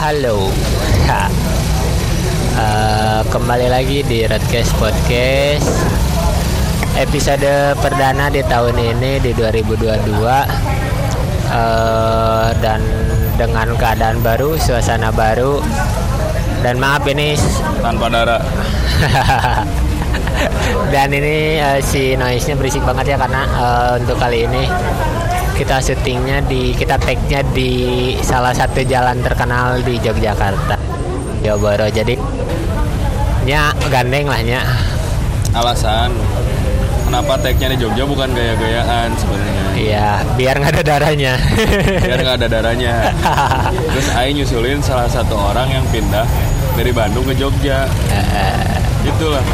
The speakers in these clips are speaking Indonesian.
halo. Ha. Uh, kembali lagi di Redcast Podcast episode perdana di tahun ini di 2022 uh, dan dengan keadaan baru, suasana baru dan maaf ini tanpa darah. dan ini uh, si noise-nya berisik banget ya karena uh, untuk kali ini kita syutingnya di kita tag-nya di salah satu jalan terkenal di Yogyakarta Yoboro jadi nya gandeng lah nya. Alasan kenapa tag-nya di Jogja bukan gaya-gayaan sebenarnya. Iya biar nggak ada darahnya. Biar nggak ada darahnya. Terus Aing nyusulin salah satu orang yang pindah dari Bandung ke Jogja. Itulah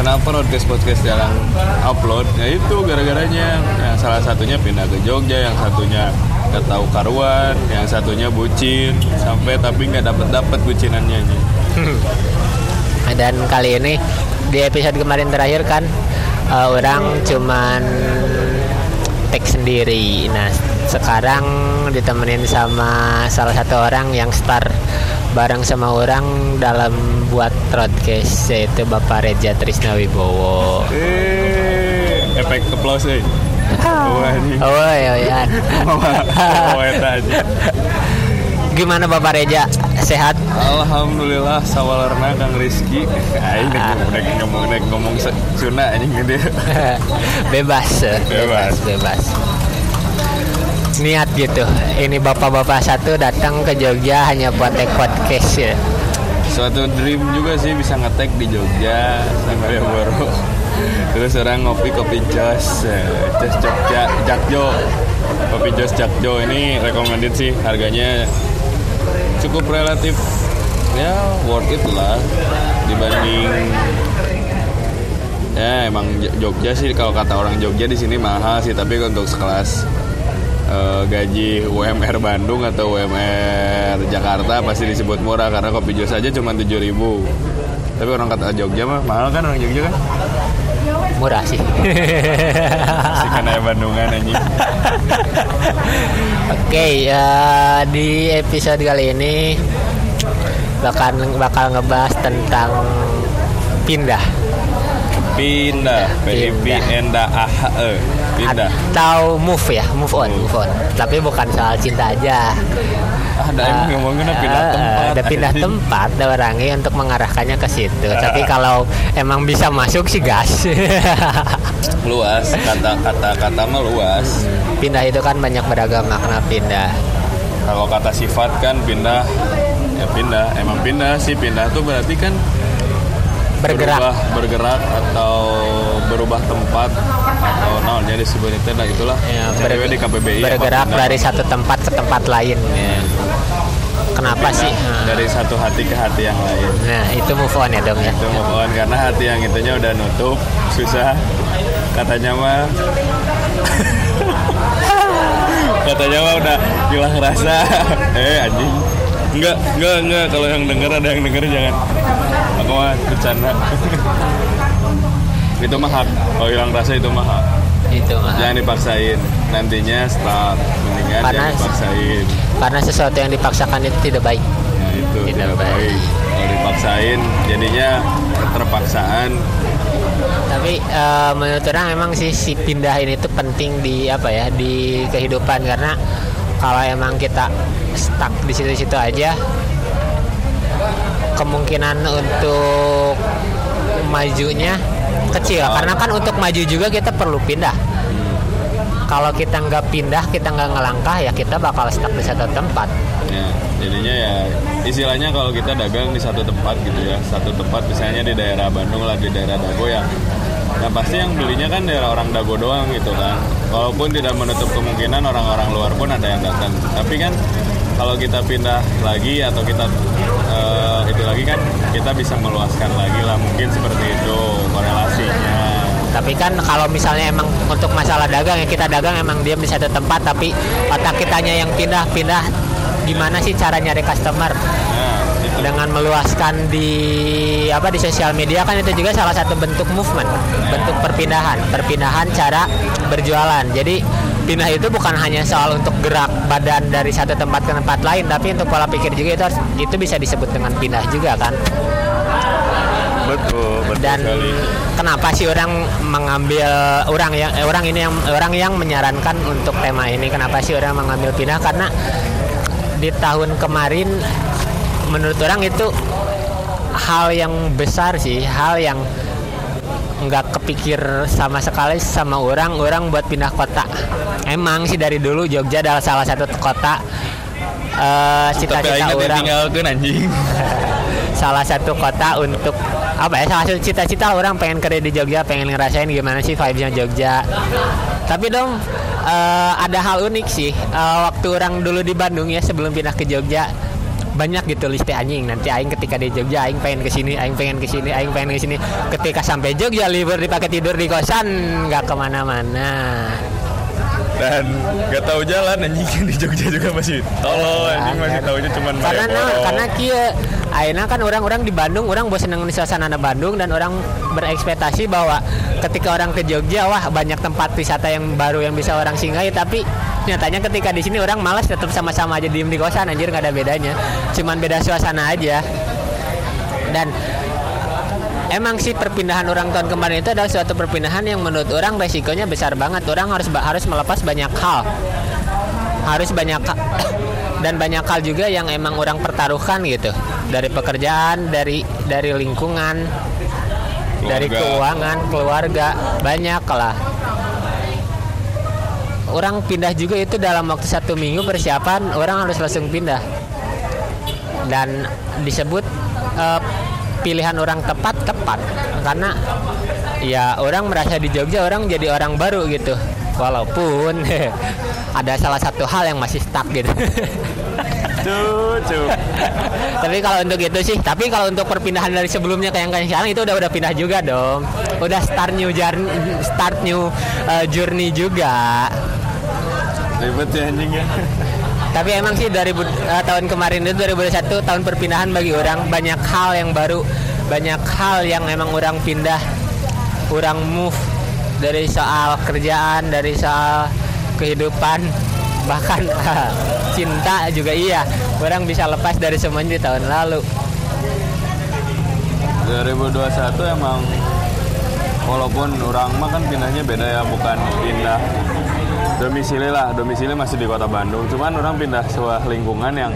kenapa podcast podcast jarang upload? Ya itu gara-garanya. Yang salah satunya pindah ke Jogja yang satunya nggak karuan yang satunya bucin. Sampai tapi nggak dapat dapat bucinannya dan kali ini di episode kemarin terakhir kan uh, orang cuman tag sendiri. Nah sekarang ditemenin sama salah satu orang yang start bareng sama orang dalam buat broadcast yaitu Bapak Reja Trisna Wibowo. Eh, efek applause eh. Oh, oh ya ya. Aja. Gimana Bapak Reja? Sehat? Alhamdulillah sawalarna Kang Rizky. Aing ah. nek ngomong nek ngomong Sunda anjing gede. bebas, bebas, bebas niat gitu. Ini bapak-bapak satu datang ke Jogja hanya buat take podcast ya. Suatu dream juga sih bisa ngetek di Jogja sama yang baru. Terus orang ngopi kopi jos jos Jogja Jakjo. Kopi jos Jakjo ini recommended sih harganya cukup relatif ya worth it lah dibanding ya emang Jogja sih kalau kata orang Jogja di sini mahal sih tapi untuk sekelas uh, gaji UMR Bandung atau UMR Jakarta pasti disebut murah karena kopi jos aja cuma tujuh ribu. Tapi orang kata Jogja mah mahal kan orang Jogja kan? Murah sih. Si karena Bandungan aja oke okay, uh, di episode kali ini bakal bakal ngebahas tentang pindah. Pindah P P N D A H E pindah atau move ya move on move on. Tapi bukan soal cinta aja. Ada yang uh, ngomongin uh, pindah tempat. ada pindah tempat ada orangnya untuk mengarahkannya ke situ. Uh. tapi kalau emang bisa masuk sih gas. Luas kata kata kata mah luas. Pindah itu kan banyak beragam makna pindah. Kalau kata sifat kan pindah ya pindah. Emang pindah sih pindah tuh berarti kan bergerak. berubah, bergerak atau berubah tempat atau non jadi itu nah itulah. Ya, ber di KBBI bergerak dari satu tempat ke tempat lain. Ya. kenapa Bina, sih? Dari satu hati ke hati yang lain. Nah itu move on ya dong ya? Itu move on karena hati yang itunya udah nutup susah. Katanya mah katanya mah udah hilang rasa. Eh anjing. Enggak enggak enggak. Kalau yang denger ada yang denger jangan. Aku mah bercanda itu mah hak kalau hilang rasa itu mah hak itu mah jangan dipaksain. Nantinya stop mendingan karena, jangan dipaksain. Karena sesuatu yang dipaksakan itu tidak baik. Ya itu tidak, tidak baik. baik. Kalau dipaksain jadinya terpaksaan. Tapi uh, menurut orang emang sih si pindah ini tuh penting di apa ya di kehidupan. Karena kalau emang kita stuck di situ-situ aja kemungkinan untuk majunya kecil. Karena kan untuk maju juga kita perlu pindah. Kalau kita nggak pindah kita nggak ngelangkah ya kita bakal stuck di satu tempat. Ya jadinya ya istilahnya kalau kita dagang di satu tempat gitu ya. Satu tempat misalnya di daerah Bandung lah di daerah Dago ya. Nah pasti yang belinya kan daerah orang Dago doang gitu kan. Walaupun tidak menutup kemungkinan orang-orang luar pun ada yang datang. Tapi kan kalau kita pindah lagi atau kita uh, itu lagi kan kita bisa meluaskan lagi lah mungkin seperti itu tapi kan kalau misalnya emang untuk masalah dagang ya kita dagang emang dia bisa satu tempat tapi otak kitanya yang pindah-pindah gimana sih cara nyari customer? Dengan meluaskan di apa di sosial media kan itu juga salah satu bentuk movement bentuk perpindahan. Perpindahan cara berjualan. Jadi pindah itu bukan hanya soal untuk gerak badan dari satu tempat ke tempat lain tapi untuk pola pikir juga itu itu bisa disebut dengan pindah juga kan betul betul dan sekali. kenapa sih orang mengambil orang yang eh, orang ini yang orang yang menyarankan untuk tema ini? Kenapa sih orang mengambil pindah karena di tahun kemarin menurut orang itu hal yang besar sih hal yang nggak kepikir sama sekali sama orang orang buat pindah kota. Emang sih dari dulu Jogja adalah salah satu kota eh, cita-cita teh orang. anjing. Salah satu kota untuk apa ya satu cita-cita orang pengen kerja di Jogja pengen ngerasain gimana sih vibesnya Jogja. Tapi dong eh, ada hal unik sih. Eh, waktu orang dulu di Bandung ya sebelum pindah ke Jogja banyak gitu liste anjing. Nanti aing ketika di Jogja aing pengen ke sini aing pengen ke sini aing pengen ke sini. Ketika sampai Jogja libur dipakai tidur di kosan nggak ke mana-mana dan gak tahu jalan anjing. Di Jogja juga masih tolol anjing. Masih taunya cuman karena nah, karena kia Aina kan orang-orang di Bandung orang bosan dengan suasana Bandung dan orang berekspektasi bahwa ketika orang ke Jogja wah banyak tempat wisata yang baru yang bisa orang singgahi. Tapi nyatanya ketika di sini orang malas tetap sama-sama aja diem di kosan anjir nggak ada bedanya. Cuman beda suasana aja. Dan emang sih perpindahan orang tahun kemarin itu adalah suatu perpindahan yang menurut orang resikonya besar banget. Orang harus harus melepas banyak hal. Harus banyak ha- dan banyak hal juga yang emang orang pertaruhkan gitu. Dari pekerjaan dari dari lingkungan dari Keluarga. keuangan keluarga banyak lah. Orang pindah juga itu dalam waktu satu minggu persiapan orang harus langsung pindah. Dan disebut eh, pilihan orang tepat tepat. Karena ya orang merasa di Jogja orang jadi orang baru gitu. Walaupun ada salah satu hal yang masih stuck gitu. Cucu. tapi kalau untuk itu sih tapi kalau untuk perpindahan dari sebelumnya ke yang sekarang itu udah udah pindah juga dong. Udah start new journey start new eh, journey juga. Ribet ya anjing ya. Tapi emang sih dari eh, tahun kemarin itu 2021 tahun perpindahan bagi orang banyak hal yang baru, banyak hal yang emang orang pindah, orang move dari soal kerjaan, dari soal kehidupan, bahkan cinta juga iya. Orang bisa lepas dari semuanya di tahun lalu. 2021 emang walaupun orang mah kan pindahnya beda ya bukan pindah domisili lah domisili masih di kota Bandung. Cuman orang pindah sebuah lingkungan yang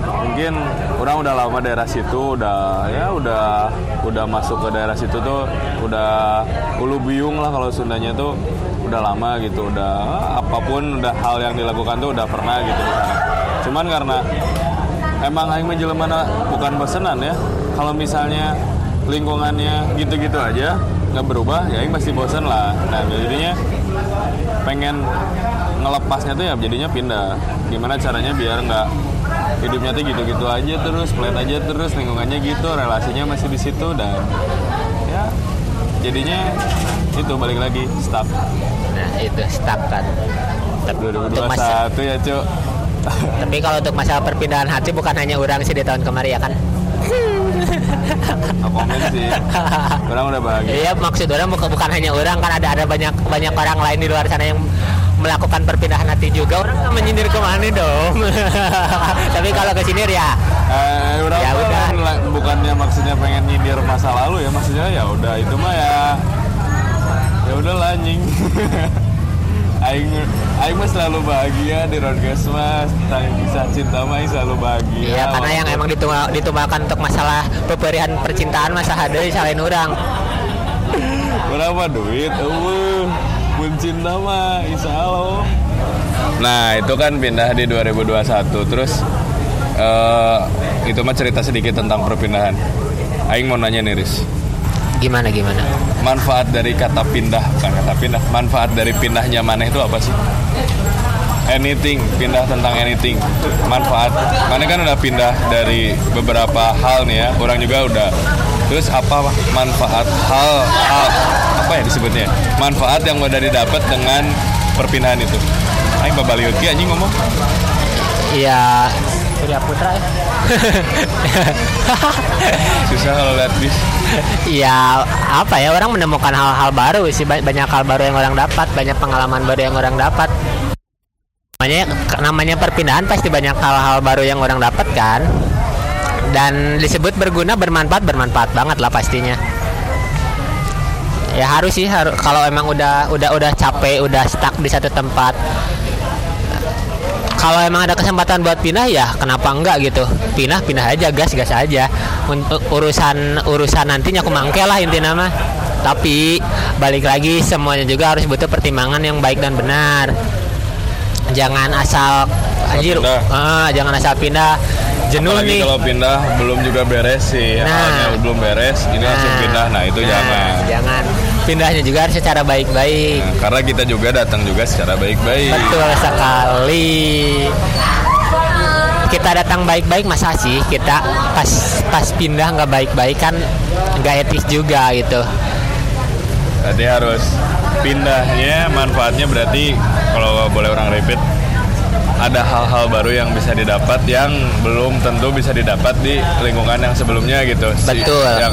mungkin orang udah lama daerah situ udah ya udah udah masuk ke daerah situ tuh udah ulu biung lah kalau Sundanya tuh udah lama gitu udah apa pun udah hal yang dilakukan tuh udah pernah gitu di cuman karena emang aing menjelma bukan bosenan ya kalau misalnya lingkungannya gitu-gitu aja nggak berubah ya aing pasti bosen lah. Nah jadinya pengen ngelepasnya tuh ya jadinya pindah gimana caranya biar nggak hidupnya tuh gitu-gitu aja terus flat aja terus lingkungannya gitu relasinya masih di situ dan ya jadinya itu balik lagi stuck Nah itu stuck kan. Tapi untuk masa, 2021 ya cuk tapi kalau untuk masalah perpindahan hati bukan hanya orang sih di tahun kemarin ya kan. Comment sih. Orang udah bahagia. Iya maksud orang bukan bukan hanya orang kan ada ada banyak banyak orang lain di luar sana yang melakukan perpindahan hati juga. Orang nggak menyindir ke mana dong? Tapi kalau ke sini ya Eh, udah Ya udah. bukannya maksudnya pengen nyindir masa lalu ya maksudnya ya udah itu mah ya ya udah lah anjing Aing Aing mah selalu bahagia di Roadcast mah tentang kisah cinta mah selalu bahagia. Iya karena yang emang dituma- ditumbalkan untuk masalah peperian percintaan masa ada selain orang berapa duit? Uh pun cinta mah insya Allah. Nah itu kan pindah di 2021 terus eh itu mah cerita sedikit tentang perpindahan. Aing mau nanya nih Riz gimana gimana? Manfaat dari kata pindah bukan kata pindah. Manfaat dari pindahnya maneh itu apa sih? Anything pindah tentang anything. Manfaat. Maneh kan udah pindah dari beberapa hal nih ya. Orang juga udah. Terus apa manfaat hal hal apa ya disebutnya? Manfaat yang udah didapat dengan perpindahan itu. Aing babaliut anjing ngomong. Iya Surya Putra ya. susah kalau lihat bis. Iya apa ya orang menemukan hal-hal baru sih. Ba- banyak hal baru yang orang dapat banyak pengalaman baru yang orang dapat. Namanya namanya perpindahan pasti banyak hal-hal baru yang orang dapat kan? Dan disebut berguna bermanfaat bermanfaat banget lah pastinya. Ya harus sih harus kalau emang udah udah udah capek udah stuck di satu tempat kalau emang ada kesempatan buat pindah ya kenapa enggak gitu. Pindah pindah aja gas gas aja. Untuk urusan urusan nantinya aku mangke lah intinya mah. Tapi balik lagi semuanya juga harus butuh pertimbangan yang baik dan benar. Jangan asal anjir ah, jangan asal pindah. Jenuh apalagi nih. kalau pindah belum juga beres sih. Nah. belum beres ini langsung pindah. Nah itu jangan. jangan pindahnya juga harus secara baik-baik Nah, karena kita juga datang juga secara baik-baik Betul sekali. Kita datang baik-baik masa sih kita pas pas pindah nggak baik-baik kan nggak etis juga gitu. Berarti harus pindahnya manfaatnya berarti kalau boleh orang repeat ada hal-hal baru yang bisa didapat yang belum tentu bisa didapat di lingkungan yang sebelumnya gitu. Si- Betul. Yang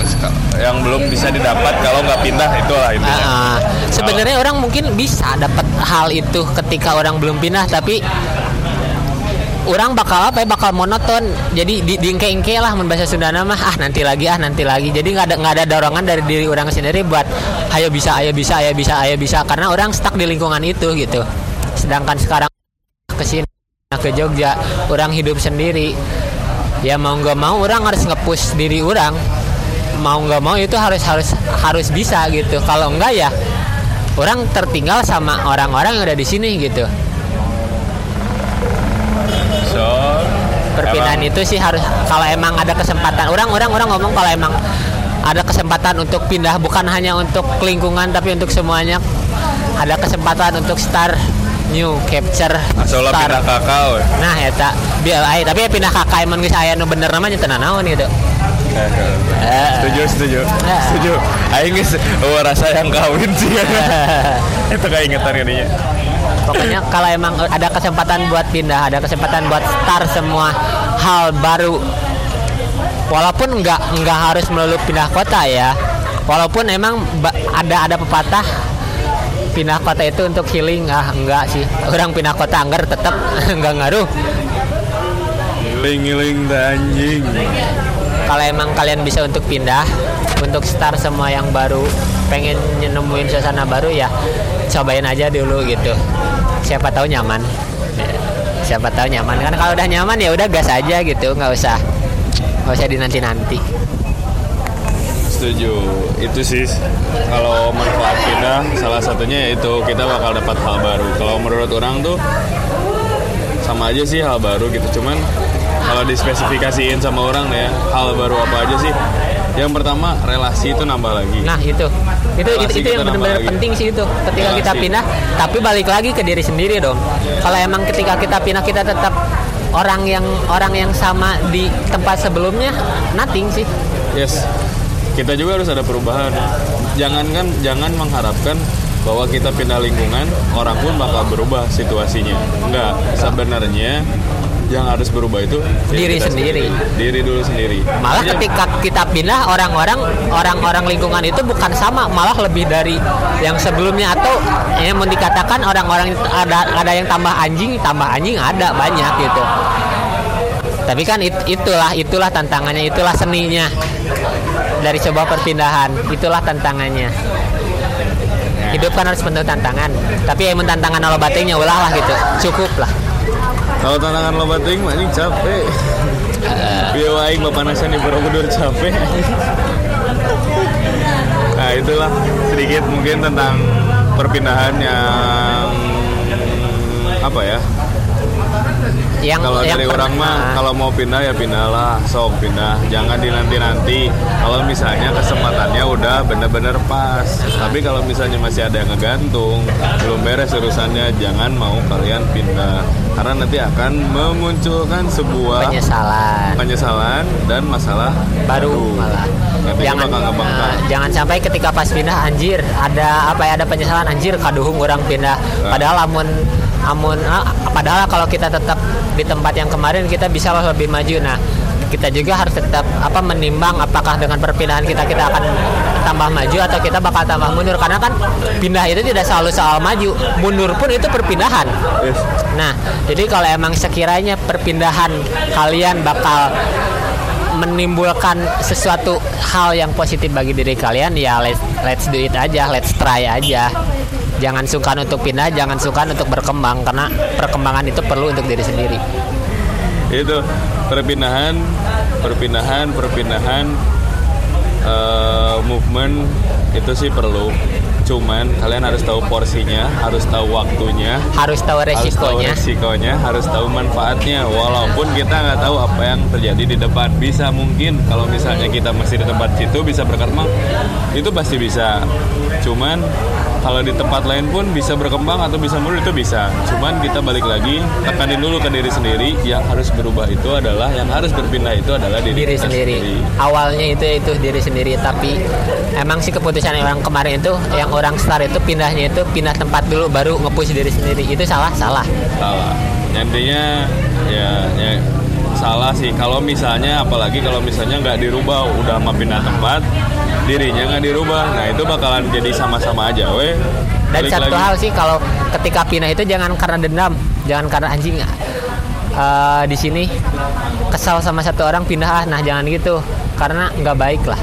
yang belum bisa didapat kalau nggak pindah itulah intinya. Ah, ah. Sebenarnya orang mungkin bisa dapat hal itu ketika orang belum pindah tapi orang bakal apa ya bakal monoton jadi di diengke-engke lah bahasa Sunda mah ah nanti lagi ah nanti lagi jadi nggak ada nggak ada dorongan dari diri orang sendiri buat ayo bisa ayo bisa ayo bisa ayo bisa karena orang stuck di lingkungan itu gitu sedangkan sekarang ke sini ke Jogja orang hidup sendiri. Ya mau nggak mau orang harus ngepush diri orang. Mau nggak mau itu harus harus harus bisa gitu. Kalau enggak ya orang tertinggal sama orang-orang yang ada di sini gitu. So perpindahan emang itu sih harus kalau emang ada kesempatan. Orang orang orang ngomong kalau emang ada kesempatan untuk pindah. Bukan hanya untuk lingkungan tapi untuk semuanya. Ada kesempatan untuk start new capture asal lah start. pindah kakao. nah ya tak biar ai tapi ya pindah kakak emang geus aya nu bener namanya tenan naon gitu Eh. setuju setuju Eh. setuju aing geus oh, rasa yang kawin sih itu keingetan kayaknya Pokoknya kalau emang ada kesempatan buat pindah, ada kesempatan buat start semua hal baru. Walaupun nggak nggak harus melulu pindah kota ya. Walaupun emang ada ada pepatah pindah kota itu untuk healing ah enggak sih. Orang pindah kota anggar tetap nggak ngaruh. ngiling-ngiling dah anjing Kalau emang kalian bisa untuk pindah, untuk start semua yang baru, pengen nemuin suasana baru ya cobain aja dulu gitu. Siapa tahu nyaman. Siapa tahu nyaman kan kalau udah nyaman ya udah gas aja gitu, nggak usah nggak usah dinanti nanti. Setuju. Itu sih kalau manfaat pindah salah satunya yaitu kita bakal dapat hal baru. Kalau menurut orang tuh sama aja sih hal baru gitu. Cuman kalau dispesifikasiin sama orang ya hal baru apa aja sih? Yang pertama relasi itu nambah lagi. Nah itu. Itu itu, Relasi itu yang kita benar-benar penting sih itu. Ketika kita Relasi. pindah tapi balik lagi ke diri sendiri dong. Kalau emang ketika kita pindah kita tetap orang yang orang yang sama di tempat sebelumnya nothing sih. Yes kita juga harus ada perubahan. Jangan kan jangan mengharapkan bahwa kita pindah lingkungan orang pun bakal berubah situasinya. Enggak. Sebenarnya yang harus berubah itu ya Diri kita sendiri. diri dulu sendiri. Malah ketika kita pindah orang-orang orang-orang lingkungan itu bukan sama. Malah lebih dari yang sebelumnya. Atau yang mau dikatakan orang-orang ada ada yang tambah anjing tambah anjing ada banyak gitu tapi kan it- itulah itulah tantangannya itulah seninya dari sebuah perpindahan itulah tantangannya hidup kan harus penuh tantangan tapi emang tantangan kalau batingnya ulah lah gitu cukup lah Kalau tantangan lo bating mah anjing capek. Biar aing panasan di Borobudur capek. nah, itulah sedikit mungkin tentang perpindahan yang apa ya? Yang Kalau yang dari orang pernah- mah kalau mau pindah ya pindahlah, sok pindah. Jangan dinanti-nanti. Kalau misalnya kesempatannya udah bener-bener pas. Tapi kalau misalnya masih ada yang ngegantung, belum beres urusannya, jangan mau kalian pindah. Karena nanti akan memunculkan sebuah penyesalan penyesalan dan masalah baru malah Nanti jangan eh, jangan sampai ketika pas pindah anjir ada apa ya ada penyesalan anjir kaduhung orang pindah Ah. padahal lamun amun ah, padahal kalau kita tetap di tempat yang kemarin kita bisa lebih maju. Nah kita juga harus tetap apa menimbang apakah dengan perpindahan kita kita akan tambah maju atau kita bakal tambah mundur. Karena kan pindah itu tidak selalu soal maju. Mundur pun itu perpindahan. Yes. nah jadi kalau emang sekiranya perpindahan kalian bakal menimbulkan sesuatu hal yang positif bagi diri kalian ya let's let's do it aja let's try aja jangan sungkan untuk pindah jangan sungkan untuk berkembang karena perkembangan itu perlu untuk diri sendiri. Itu perpindahan perpindahan perpindahan eh, movement itu sih perlu cuman kalian harus tahu porsinya harus tahu waktunya harus tahu harus tahu resikonya. resikonya harus tahu manfaatnya. Walaupun kita nggak tahu apa yang terjadi di depan. Bisa mungkin kalau misalnya kita masih di tempat situ bisa berkembang itu pasti bisa. Cuman kalau di tempat lain pun bisa berkembang atau bisa mundur itu bisa. Cuman kita balik lagi tekanin dulu ke diri sendiri. Yang harus berubah itu adalah yang harus berpindah itu adalah diri, diri kita sendiri. awalnya itu itu diri sendiri. Tapi emang sih keputusan yang kemarin itu yang orang start itu pindahnya itu pindah tempat dulu baru nge-push diri sendiri itu salah salah salah intinya ya, ya salah sih kalau misalnya apalagi kalau misalnya nggak dirubah udah mau pindah tempat dirinya nggak dirubah nah itu bakalan jadi sama-sama aja weh Dan Balik satu lagi. hal sih kalau ketika pindah itu jangan karena dendam, jangan karena anjing. Eh, di sini kesal sama satu orang pindah ah, nah jangan gitu karena nggak baik lah.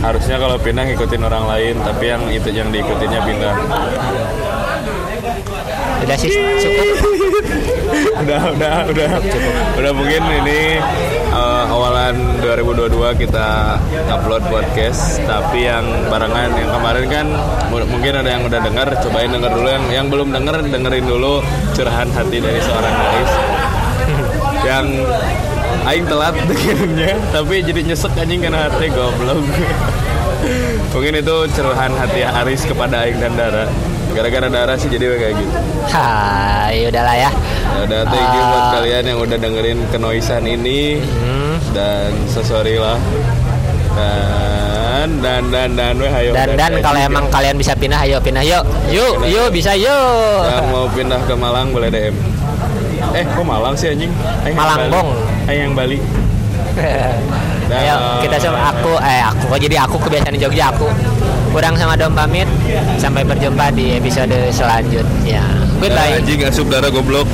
Harusnya kalau pindah ngikutin orang lain tapi yang itu yang diikutinya pindah. Udah sih cukup. udah udah udah. Udah mungkin ini eh, awalan 2022 kita upload podcast tapi yang barengan. Yang kemarin kan mu- mungkin ada yang udah dengar cobain denger dulu. Yang yang belum denger dengerin dulu curahan hati dari seorang guys yang aing telat dengernya tapi jadi nyesek anjing karena hati goblok mungkin itu curahan hati Aris kepada aing dan Dara gara-gara Dara sih jadi kayak gitu Hai, udahlah ya. Ya udah thank you buat Ah. kalian yang udah dengerin kenoisan ini Hmm. dan sesorry lah. Dan dan dan dan weh ayo. Dan dan kalau emang kalian bisa pindah, ayo pindah yuk. Yuk, yuk bisa yuk. yang mau pindah ke Malang boleh DM. Eh, kok Malang sih anjing? Yang Bali. Ayo kita sama aku eh aku kok jadi aku kebiasaan di Jogja aku. Kurang sama Dom pamit. Sampai berjumpa di episode selanjutnya. Goodbye. Anjing asup darah goblok.